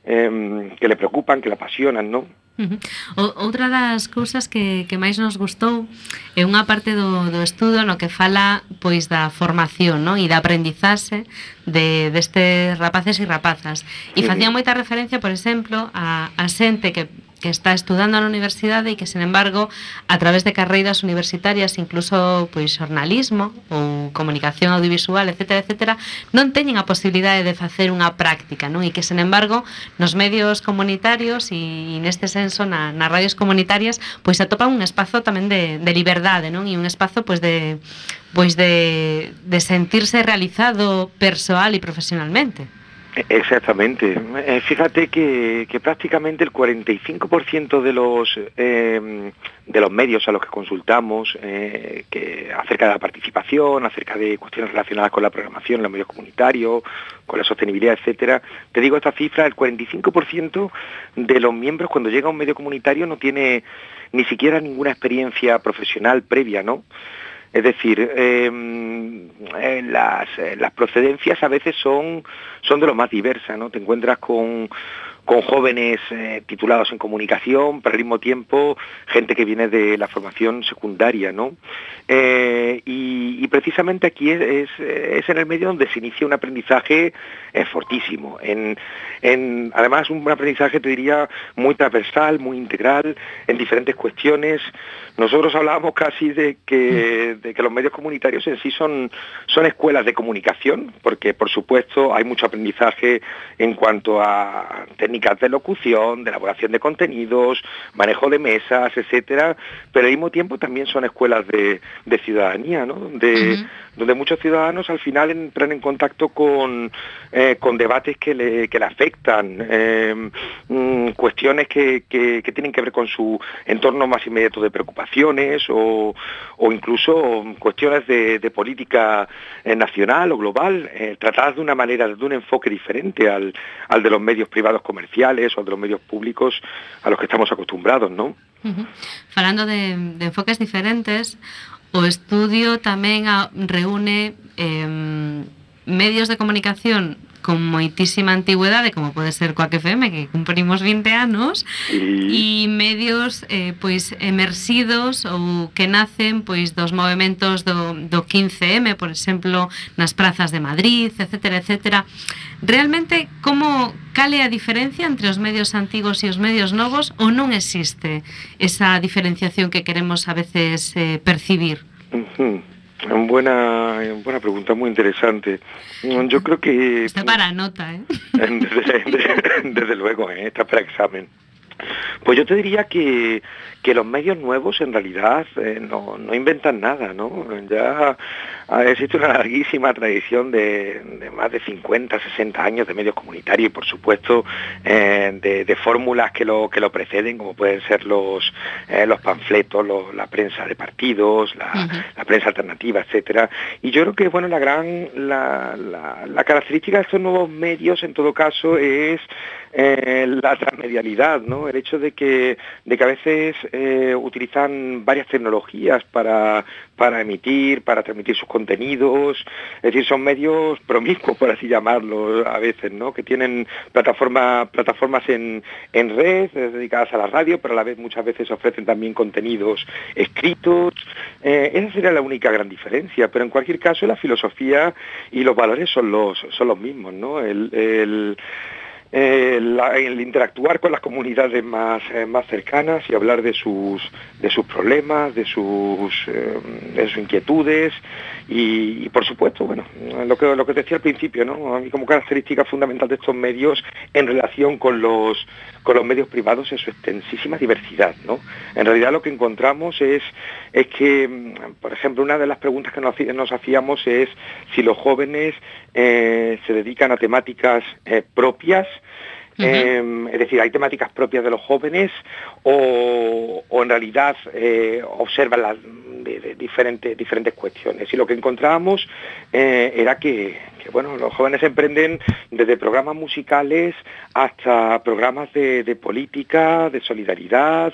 eh, que le preocupan, que le apasionan, non? Uh -huh. Outra das cousas que, que máis nos gustou é unha parte do, do estudo no que fala pois da formación no? e da aprendizaxe de, destes rapaces e rapazas. E facían moita referencia, por exemplo, a, a xente que que está estudando na universidade e que, sen embargo, a través de carreiras universitarias, incluso pois xornalismo ou comunicación audiovisual, etc., etc., non teñen a posibilidade de facer unha práctica, non? E que, sen embargo, nos medios comunitarios e neste senso na, nas radios comunitarias, pois atopan un espazo tamén de, de liberdade, non? E un espazo pois de pois de, de sentirse realizado persoal e profesionalmente. Exactamente. Eh, fíjate que, prácticamente el 45% de los eh, de los medios a los que consultamos eh, que acerca de la participación, acerca de cuestiones relacionadas con la programación, los medios comunitarios, con la sostenibilidad, etcétera. Te digo esta cifra, el 45% de los miembros cuando llega a un medio comunitario no tiene ni siquiera ninguna experiencia profesional previa, ¿no? Es decir, eh, las, las, procedencias a veces son, son de lo más diversas, ¿no? Te encuentras con, con jóvenes eh, titulados en comunicación, pero al mismo tiempo gente que viene de la formación secundaria, ¿no? Eh, y, y, precisamente aquí es, es, es, en el medio donde se inicia un aprendizaje eh, fortísimo. En, en, además, un aprendizaje, te diría, muy transversal, muy integral, en diferentes cuestiones. Nosotros hablábamos casi de que, de que los medios comunitarios en sí son, son escuelas de comunicación, porque por supuesto hay mucho aprendizaje en cuanto a técnicas de locución, de elaboración de contenidos, manejo de mesas, etcétera, pero al mismo tiempo también son escuelas de, ciudadanía, ¿no? Donde muchos ciudadanos al final entran en contacto con, eh, con debates que le, que le afectan, eh, mmm, cuestiones que, que, tienen que ver con su entorno más inmediato de preocupaciones o, o incluso cuestiones de, política eh, nacional o global, tratadas de una manera, de un enfoque diferente al, al de los medios privados comerciales o de los medios públicos a los que estamos acostumbrados, ¿no? Uh de, de enfoques diferentes, O estudio tamén a, reúne eh, medios de comunicación con moitísima antigüedade, como pode ser coa FM, que cumprimos 20 anos, e medios eh, pois emersidos ou que nacen pois dos movimentos do, do 15M, por exemplo, nas prazas de Madrid, etcétera, etcétera. Realmente, como cale a diferencia entre os medios antigos e os medios novos ou non existe esa diferenciación que queremos a veces eh, percibir? Uh -huh. Buena, buena pregunta, muy interesante. Yo creo que... Está para nota, ¿eh? Desde, desde, desde luego, ¿eh? está para examen. Pues yo te diría que, que los medios nuevos en realidad eh, no, no, inventan nada, ¿no? Ya existe una larguísima tradición de, de, más de 50, 60 años de medios comunitarios y por supuesto eh, de, de, fórmulas que lo, que lo preceden, como pueden ser los, eh, los panfletos, los, la prensa de partidos, la, uh -huh. la, prensa alternativa, etcétera. Y yo creo que bueno la gran la, la, la característica de estos nuevos medios en todo caso es la transmedialidad, ¿no? El hecho de que, de que a veces eh, utilizan varias tecnologías para, para emitir, para transmitir sus contenidos, es decir, son medios promiscuos, por así llamarlo, a veces, ¿no? Que tienen plataforma, plataformas en, en red eh, dedicadas a la radio, pero a la vez muchas veces ofrecen también contenidos escritos. Eh, esa sería la única gran diferencia, pero en cualquier caso la filosofía y los valores son los, son los mismos, ¿no? El, el, el interactuar con las comunidades más, eh, más cercanas y hablar de sus, de sus problemas, de sus, eh, sus inquietudes y, por supuesto, bueno, lo que, lo que decía al principio, ¿no? Como característica fundamental de estos medios en relación con los, con los medios privados es su extensísima diversidad, ¿no? En realidad lo que encontramos es, es que, mm, por ejemplo, una de las preguntas que nos, hacíamos es si los jóvenes eh, se dedican a temáticas eh, propias, Eh, es decir, hay temáticas propias de los jóvenes o, en realidad eh, observan las diferentes, diferentes cuestiones. Y lo que encontrábamos eh, era que, que, bueno, los jóvenes emprenden desde programas musicales hasta programas de, de política, de solidaridad,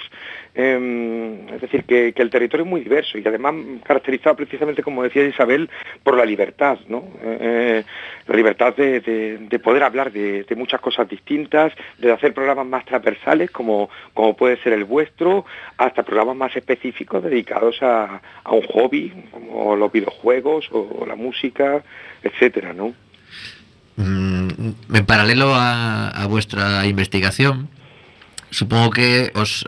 eh, es decir, que, el territorio es muy diverso y además caracterizado precisamente, como decía Isabel, por la libertad, ¿no? Eh, la libertad de, de, de poder hablar de, muchas cosas distintas, de hacer programas más transversales, como, puede ser el vuestro, hasta programas más específicos dedicados a, un hobby, como los videojuegos o, la música, etcétera, ¿no? Mm, en paralelo a vuestra investigación, supongo que os,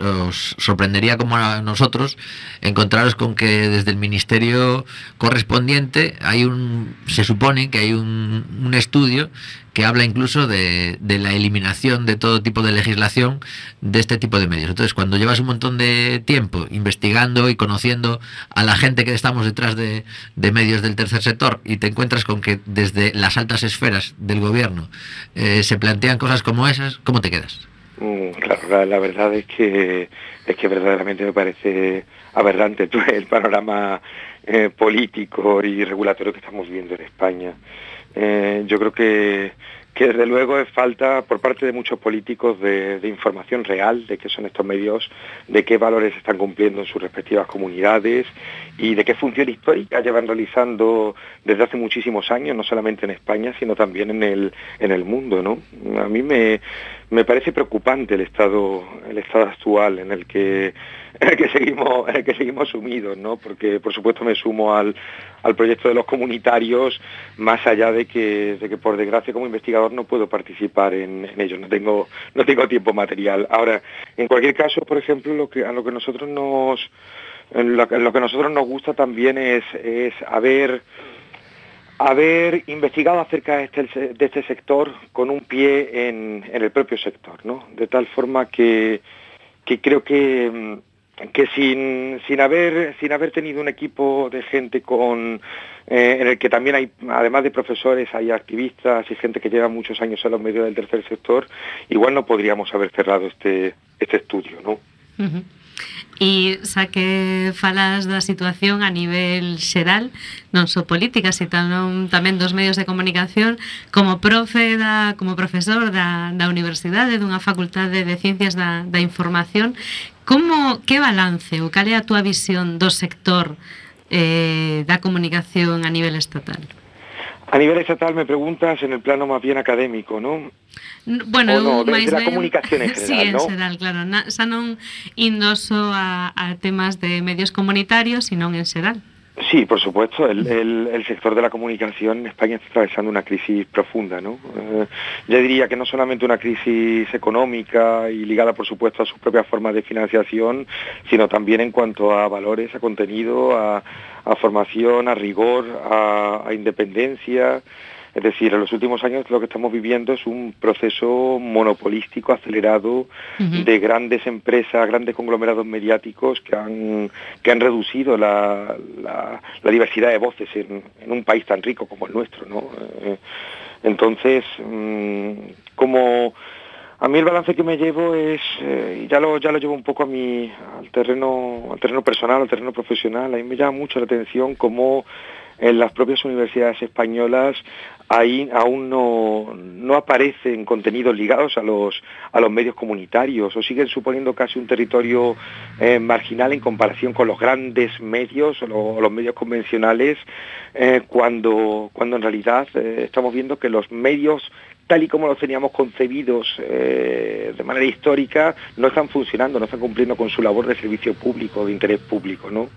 sorprendería como a nosotros encontraros con que desde el ministerio correspondiente hay un se supone que hay un, un estudio que habla incluso de, de, la eliminación de todo tipo de legislación de este tipo de medios. Entonces, cuando llevas un montón de tiempo investigando y conociendo a la gente que estamos detrás de, de medios del tercer sector y te encuentras con que desde las altas esferas del gobierno eh, se plantean cosas como esas, ¿cómo te quedas? Mm, claro, la, la, verdad es que es que verdaderamente me parece aberrante el panorama eh, político y regulatorio que estamos viendo en España. Eh, yo creo que, que desde luego es falta por parte de muchos políticos de, información real de qué son estos medios, de qué valores están cumpliendo en sus respectivas comunidades y de qué función histórica llevan realizando desde hace muchísimos años, no solamente en España, sino también en el, en el mundo. ¿no? A mí me, me parece preocupante el estado, el estado actual en el que que seguimos, que seguimos sumidos, ¿no? Porque por supuesto me sumo al, al proyecto de los comunitarios, más allá de que, de que por desgracia como investigador no puedo participar en, en ellos, no tengo, no tengo tiempo material. Ahora, en cualquier caso, por ejemplo, lo que, a lo que nosotros nos lo que nosotros nos gusta también es, es haber haber investigado acerca de este, de este sector con un pie en, en, el propio sector, ¿no? De tal forma que, que creo que que sin, sin, haber, sin haber tenido un equipo de gente con, eh, en el que también hay, además de profesores, hay activistas y gente que lleva muchos años en los medios del tercer sector, igual no podríamos haber cerrado este, este estudio, ¿no? Uh -huh. E xa que situación a nivel xeral, non só política, sino tamén dos medios de comunicación, como profe da, como profesor da, da universidade, dunha facultade de ciencias da, da información, Como, que balance ou cal é a túa visión do sector eh, da comunicación a nivel estatal? A nivel estatal me preguntas en el plano más bien académico, ¿no? Bueno, no, máis de, de ben... comunicación en general, sí, en ¿no? general, claro. Na, xa non indoso a, a temas de medios comunitarios, sino en xeral. Sí, por supuesto. El, sector de la comunicación en España está atravesando una crisis profunda, ¿no? Eh, yo diría que no solamente una crisis económica y ligada, por supuesto, a sus propias formas de financiación, sino también en cuanto a valores, a contenido, a, formación, a rigor, a independencia. Es decir, en los últimos años lo que estamos viviendo es un proceso monopolístico acelerado uh -huh. de grandes empresas, grandes conglomerados mediáticos que han, que han reducido la, la, la diversidad de voces en, en, un país tan rico como el nuestro. ¿no? Eh, entonces, mmm, como a mí el balance que me llevo es, eh, y ya lo, ya lo llevo un poco a mi, al terreno, al terreno personal, al terreno profesional, a mí me llama mucho la atención cómo en las propias universidades españolas aún no, aparecen contenidos ligados a los, medios comunitarios o siguen suponiendo casi un territorio eh, marginal en comparación con los grandes medios o lo- los medios convencionales eh, cuando, en realidad eh, estamos viendo que los medios tal y como los teníamos concebidos de manera histórica no están funcionando, no están cumpliendo con su labor de servicio público, de interés público, ¿no?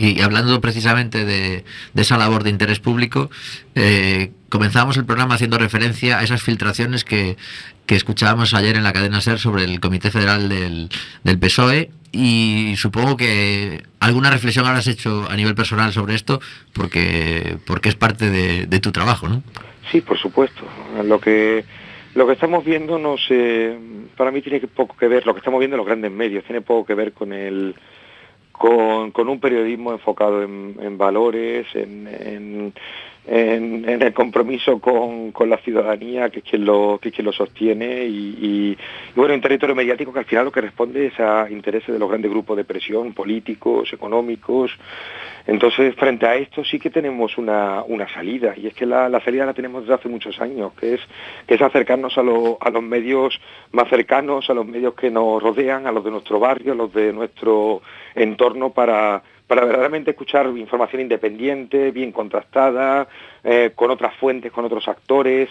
Y hablando precisamente de, esa labor de interés público, eh, comenzamos el programa haciendo referencia a esas filtraciones que, que escuchábamos ayer en la cadena SER sobre el Comité Federal del, PSOE y supongo que alguna reflexión habrás hecho a nivel personal sobre esto porque, porque es parte de, tu trabajo, ¿no? Sí, por supuesto. Lo que lo que estamos viendo no sé, para mí tiene poco que ver, lo que estamos viendo en los grandes medios, tiene poco que ver con el con, con un periodismo enfocado en, en valores, en, en- en- el compromiso con, con la ciudadanía, que es quien lo, que es quien lo sostiene, y bueno, un territorio mediático que al final lo que responde es a intereses de los grandes grupos de presión, políticos, económicos. Entonces, frente a esto sí que tenemos una, una salida, y es que la, la salida la tenemos desde hace muchos años, que es, que es acercarnos a, lo- a los medios más cercanos, a los medios que nos rodean, a los de nuestro barrio, a los de nuestro entorno, para, para verdaderamente escuchar información independiente, bien contrastada, eh, con otras fuentes, con otros actores.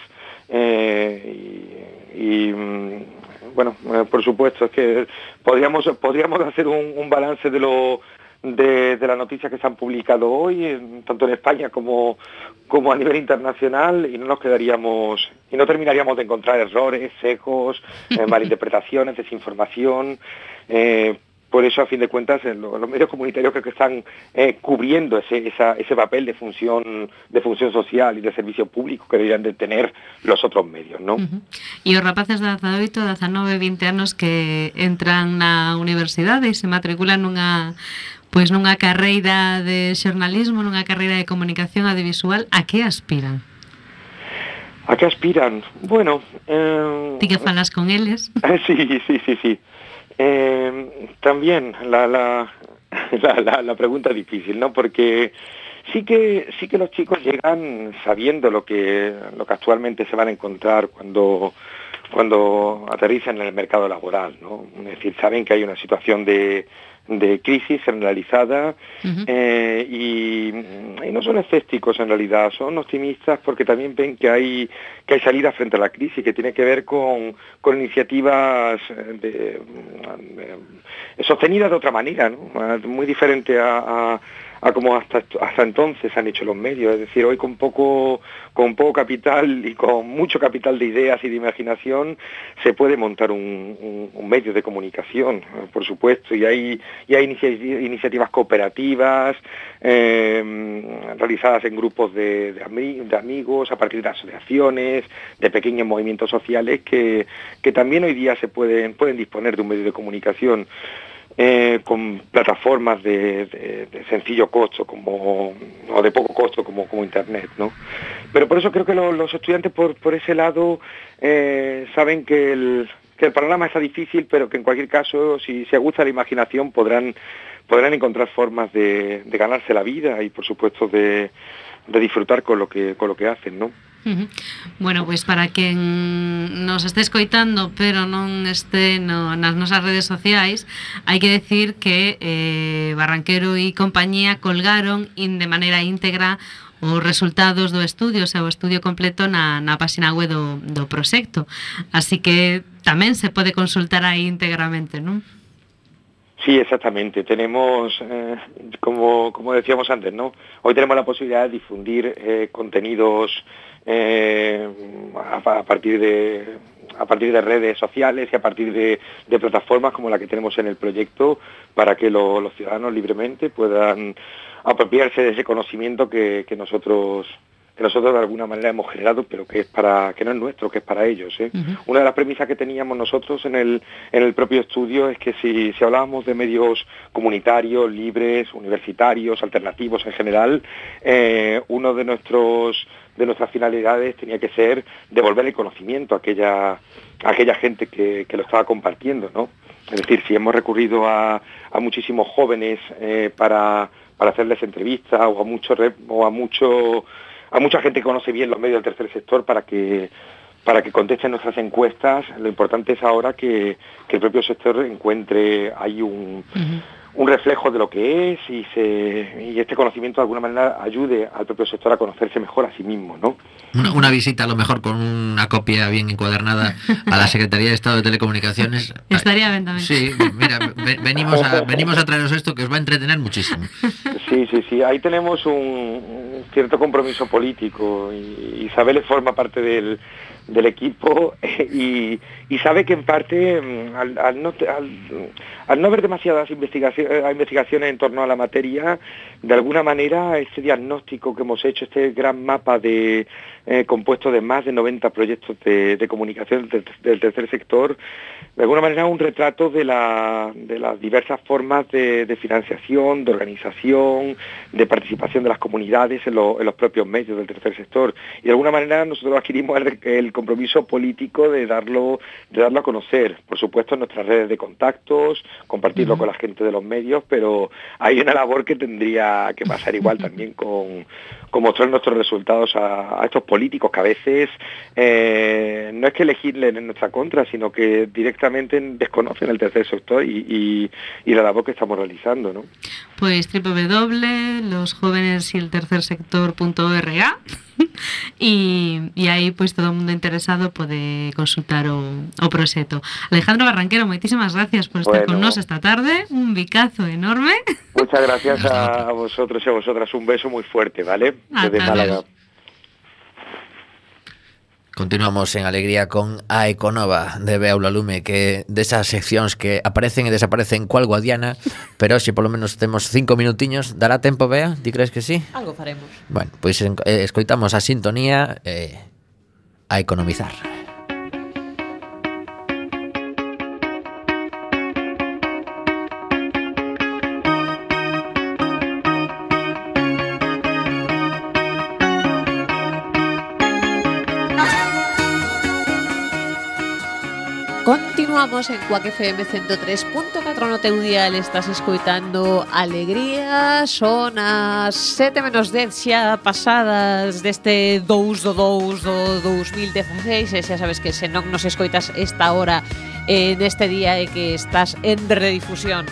eh, y, y, mm, bueno, eh, por supuesto, es que podríamos, podríamos hacer un, un balance de lo de, de las noticias que se han publicado hoy, en- tanto en España como, como a nivel internacional, y no nos quedaríamos, y no terminaríamos de encontrar errores, sesgos, eh, malinterpretaciones, desinformación. eh, por eso, a fin de cuentas, en lo- los medios comunitarios creo que están eh, cubriendo ese, esa- ese papel de función, de función social y de servicio público que deberían de tener los otros medios, ¿no? E os rapaces de 18, 19, 20 anos que entran na universidade e se matriculan nunha pois nunha carreira de xornalismo, nunha carreira de comunicación audiovisual, a que aspiran? ¿A qué aspiran? Bueno, eh, Ti que falas con eles? Sí, sí, sí, sí. Eh, también la, la, la, la- la pregunta difícil, ¿no? Porque sí que sí que los chicos llegan sabiendo lo que lo que actualmente se van a encontrar cuando cuando aterrizan en el mercado laboral, ¿no? Es decir, saben que hay una situación de, de crisis generalizada eh, y, y no son escépticos en realidad, son optimistas porque también ven que hay que hay salida frente a la crisis, que tiene que ver con, con iniciativas eh, de- de- sostenidas de otra manera, ¿no? Muy diferente a, a- a como hasta, hasta entonces han hecho los medios, es decir, hoy con poco, con poco capital y con mucho capital de ideas y de imaginación se puede montar un, un- medio de comunicación, eh, por supuesto, y hay, y hay inici- iniciativas cooperativas eh, realizadas en grupos de, de amigos, a partir de asociaciones, de pequeños movimientos sociales que, que también hoy día se pueden, pueden disponer de un medio de comunicación eh, con plataformas de, sencillo costo como o de poco costo como, como internet no pero por eso creo que lo- los estudiantes por, por ese lado eh, saben que el, que el panorama está difícil pero que en cualquier caso si se aguza la imaginación podrán podrán encontrar formas de, ganarse la vida y por supuesto de, disfrutar con lo que con lo que hacen no. Bueno, pois para quen nos este escoitando pero non este no, nas nosas redes sociais hai que decir que eh, Barranquero e compañía colgaron in, de maneira íntegra os resultados do estudio, o seu estudio completo na, na página web do, do proxecto. Así que tamén se pode consultar aí íntegramente, non? Sí, exactamente. Tenemos, eh, como, como decíamos antes, ¿no? Hoy tenemos la posibilidad de difundir eh, contenidos eh, a, a partir de a partir de redes sociales y a partir de, de plataformas como la que tenemos en el proyecto para que lo- los ciudadanos libremente puedan apropiarse de ese conocimiento que, que nosotros que nosotros de alguna manera hemos generado, pero que es para que no es nuestro, que es para ellos. ¿eh? Una de las premisas que teníamos nosotros en el, en el propio estudio es que si, si hablábamos de medios comunitarios, libres, universitarios, alternativos en general, eh, uno de nuestros de nuestras finalidades tenía que ser devolver el conocimiento a aquella, a aquella gente que, que lo estaba compartiendo, ¿no? Es decir, si hemos recurrido a, a muchísimos jóvenes eh, para, para hacerles entrevistas o a o a mucho a mucha gente que conoce bien los medios del tercer sector para que para que contesten nuestras encuestas, lo importante es ahora que, que el propio sector encuentre ahí un, un reflejo de lo que es y, se, y este conocimiento de alguna manera ayude al propio sector a conocerse mejor a sí mismo, ¿no? Una, una visita a lo mejor con una copia bien encuadernada a la Secretaría de Estado de Telecomunicaciones. Estaría bien también. Sí, mira, ve- venimos a, venimos a traeros esto que os va a entretener muchísimo. Sí, sí, sí. Ahí tenemos un, cierto compromiso político y Isabel forma parte del, equipo y, sabe que en parte mm, al, no, al, haber demasiadas investigaciones, investigaciones en torno a la materia, de alguna manera este diagnóstico que hemos hecho, este gran mapa de eh, compuesto de más de 90 proyectos de, de comunicación del, del tercer sector, de alguna manera un retrato de, la- de las diversas formas de, de financiación, de organización, de participación de las comunidades en, lo- en los propios medios del tercer sector. Y de alguna manera nosotros adquirimos el, el compromiso político de darlo, de darlo a conocer, por supuesto en nuestras redes de contactos, compartirlo con la gente de los medios, pero hay una labor que tendría que pasar igual también con, con mostrar nuestros resultados a, a estos políticos que a veces eh, no es que elegirles en nuestra contra, sino que directamente desconocen el tercer sector y, y- y la labor que estamos realizando, ¿no? Pues www.losjovenes y el tercer sector.org y, y aí pois todo o mundo interesado pode consultar o, o proxecto. Alejandro Barranquero, moitísimas gracias por estar con nós esta tarde, un bicazo enorme. Muchas gracias a, a vosotros y a vosotras. Un beso muy fuerte, ¿vale? Desde Málaga. Continuamos en alegría con A Econova de Beaula Lume, que de esas seccións que aparecen e desaparecen cual guadiana, pero se si polo menos temos cinco minutiños, dará tempo, Bea? Ti crees que sí? Algo faremos. Bueno, pois pues, eh, escoitamos a sintonía eh, a economizar. continuamos en Cuac FM 103.4 no teu dial estás escoitando Alegría. Son as 7 menos 10 xa pasadas deste 2 do 2 do 2016 e xa sabes que se non nos escoitas esta hora en este día e que estás en redifusión.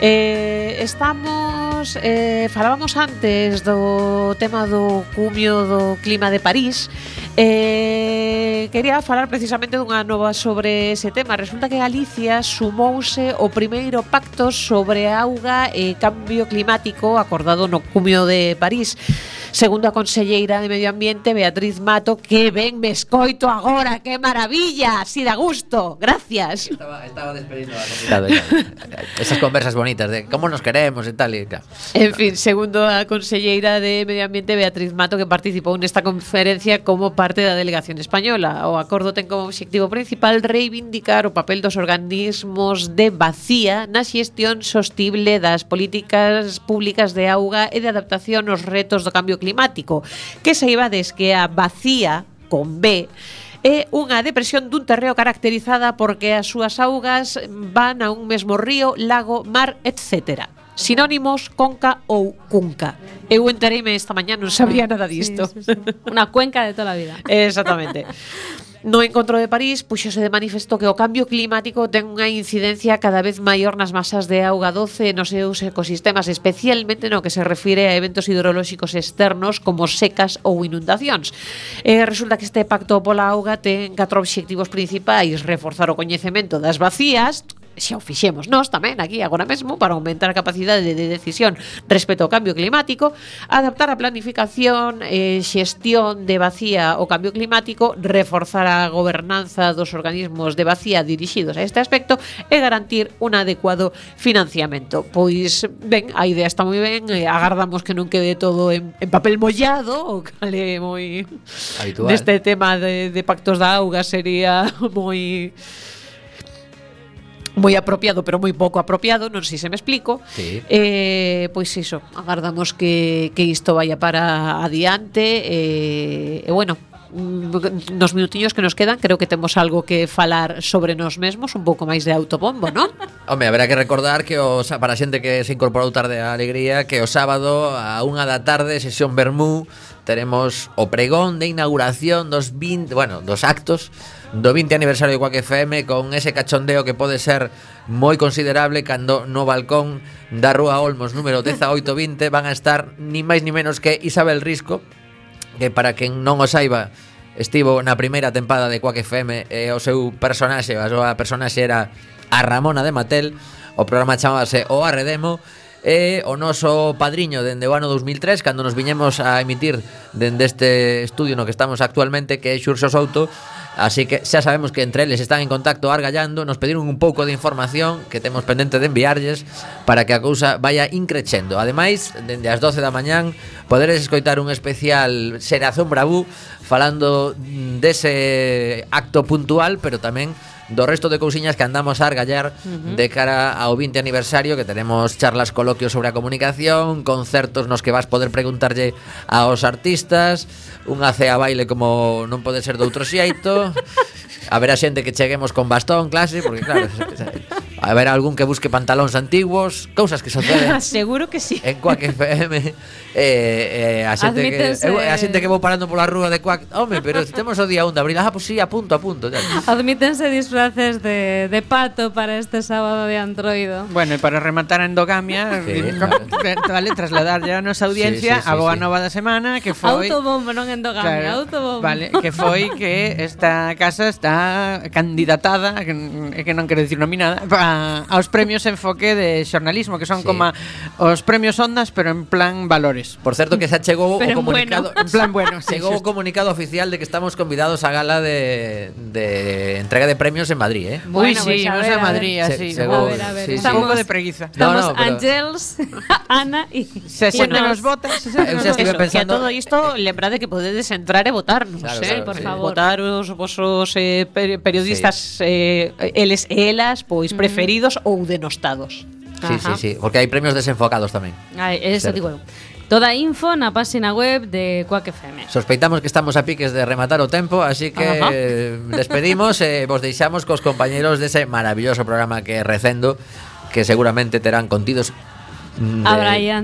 Eh, estamos eh, falábamos antes do tema do cumio do clima de París. Eh, quería falar precisamente dunha nova sobre ese tema. Resulta que Galicia sumouse o primeiro pacto sobre auga e cambio climático acordado no cumio de París. Segundo a conselleira de Medio Ambiente, Beatriz Mato, que ben me escoito agora, que maravilla, si da gusto, gracias. Estaba, estaba despedindo a. Esas conversas bonitas de como nos queremos e tal e claro. En fin, segundo a conselleira de Medio Ambiente, Beatriz Mato, que participou nesta conferencia como parte da delegación española. O acordo ten como obxectivo principal reivindicar o papel dos organismos de vacía na xestión sostible das políticas públicas de auga e de adaptación aos retos do cambio climático climático, que saibades que a vacía con B é unha depresión dun terreo caracterizada porque as súas augas van a un mesmo río, lago, mar, etcétera sinónimos, conca ou cunca. Eu entereime esta mañá, non sabía ah, nada disto. Sí, sí, sí. Una cuenca de toda a vida. Exactamente. No encontro de París, puxose de manifesto que o cambio climático ten unha incidencia cada vez maior nas masas de auga doce nos seus ecosistemas, especialmente no que se refire a eventos hidrolóxicos externos como secas ou inundacións. E resulta que este pacto pola auga ten catro obxectivos principais, reforzar o coñecemento das vacías, xa o fixemos nós tamén aquí agora mesmo para aumentar a capacidade de decisión respecto ao cambio climático, adaptar a planificación e eh, xestión de vacía ao cambio climático, reforzar a gobernanza dos organismos de vacía dirixidos a este aspecto e garantir un adecuado financiamento. Pois, ben, a idea está moi ben, eh, agardamos que non quede todo en, en papel mollado, o cale moi... Habitual. Deste tema de, de pactos da auga sería moi moi apropiado, pero moi pouco apropiado, non sei se me explico. Sí. Eh, pois iso, agardamos que, que isto vaya para adiante eh, e bueno, mm, nos minutiños que nos quedan creo que temos algo que falar sobre nós mesmos un pouco máis de autobombo, non? Home, haberá que recordar que o, para a xente que se incorporou tarde a alegría que o sábado a unha da tarde sesión Bermú teremos o pregón de inauguración dos 20, bueno, dos actos do 20 aniversario de Quack FM con ese cachondeo que pode ser moi considerable cando no balcón da Rúa Olmos número 1820 van a estar ni máis ni menos que Isabel Risco, que para quen non o saiba estivo na primeira tempada de Quack FM e o seu personaxe, a súa personaxe era a Ramona de Matel, o programa chamábase O Arredemo, Demo e o noso padriño dende o ano 2003 cando nos viñemos a emitir dende este estudio no que estamos actualmente que é Xurxo Souto Así que xa sabemos que entre eles están en contacto argallando. Nos pediron un pouco de información que temos pendente de enviarlles Para que a cousa vaya increchendo. Ademais, dende as 12 da mañán Poderes escoitar un especial Serazón Bravú Falando dese acto puntual Pero tamén do resto de cousiñas que andamos a argallar uh -huh. de cara ao 20 aniversario que tenemos charlas, coloquios sobre a comunicación, concertos nos que vas poder preguntarlle aos artistas, unha cea baile como non pode ser doutro xeito. Haberá xente que cheguemos con bastón, clase, porque claro, haberá algún que busque pantalóns antigos, cousas que suceden. Seguro que sí. En Quack FM eh, eh, a xente Admítense... que eu, a xente que vou parando pola rúa de Quack. home, pero se temos o día 1 de abril, ah, pois pues sí, a punto, a punto. Tal. Admítense disfraces de, de pato para este sábado de Androido. Bueno, e para rematar a endogamia, sí, eh, claro. vale trasladar ya a nosa audiencia sí, sí, sí, a boa sí. nova da semana, que foi Autobombo, non endogamia, claro, autobombo. Vale, que foi que esta casa está candidatada, que, que non quero dicir nominada, para a, aos premios Enfoque de xornalismo, que son Sí. como os premios Ondas, pero en plan valores. Por certo que xa chegou Pero o comunicado bueno. En plan bueno, sí, Chegou sí, o comunicado oficial de que estamos convidados a gala de, de entrega de premios en Madrid, eh? Uy, Bueno, sí, pues a ver, a ver. Madrid, Se- así. seguro, A ver, a ver, sí, sí. Un estamos- pouco de preguiza. No, Estamos no, pero- Ángels, Ana y Se xente Bueno, nos vota, se estive Eso, pensando- que a todo isto lembrade que podedes entrar e votarnos, Claro, eh, claro, por sí. favor. Votar os vosos eh, per- periodistas eh, eles e elas pois preferidos ou denostados. Sí, Ajá. sí, sí, porque hai premios desenfocados tamén. Ai, eso Certo. digo eu. Toda a info na páxina web de Quack FM. Sospeitamos que estamos a piques de rematar o tempo, así que Ajá. eh, despedimos e vos deixamos cos compañeros dese maravilloso programa que é Recendo, que seguramente terán contidos mm, de- A Brian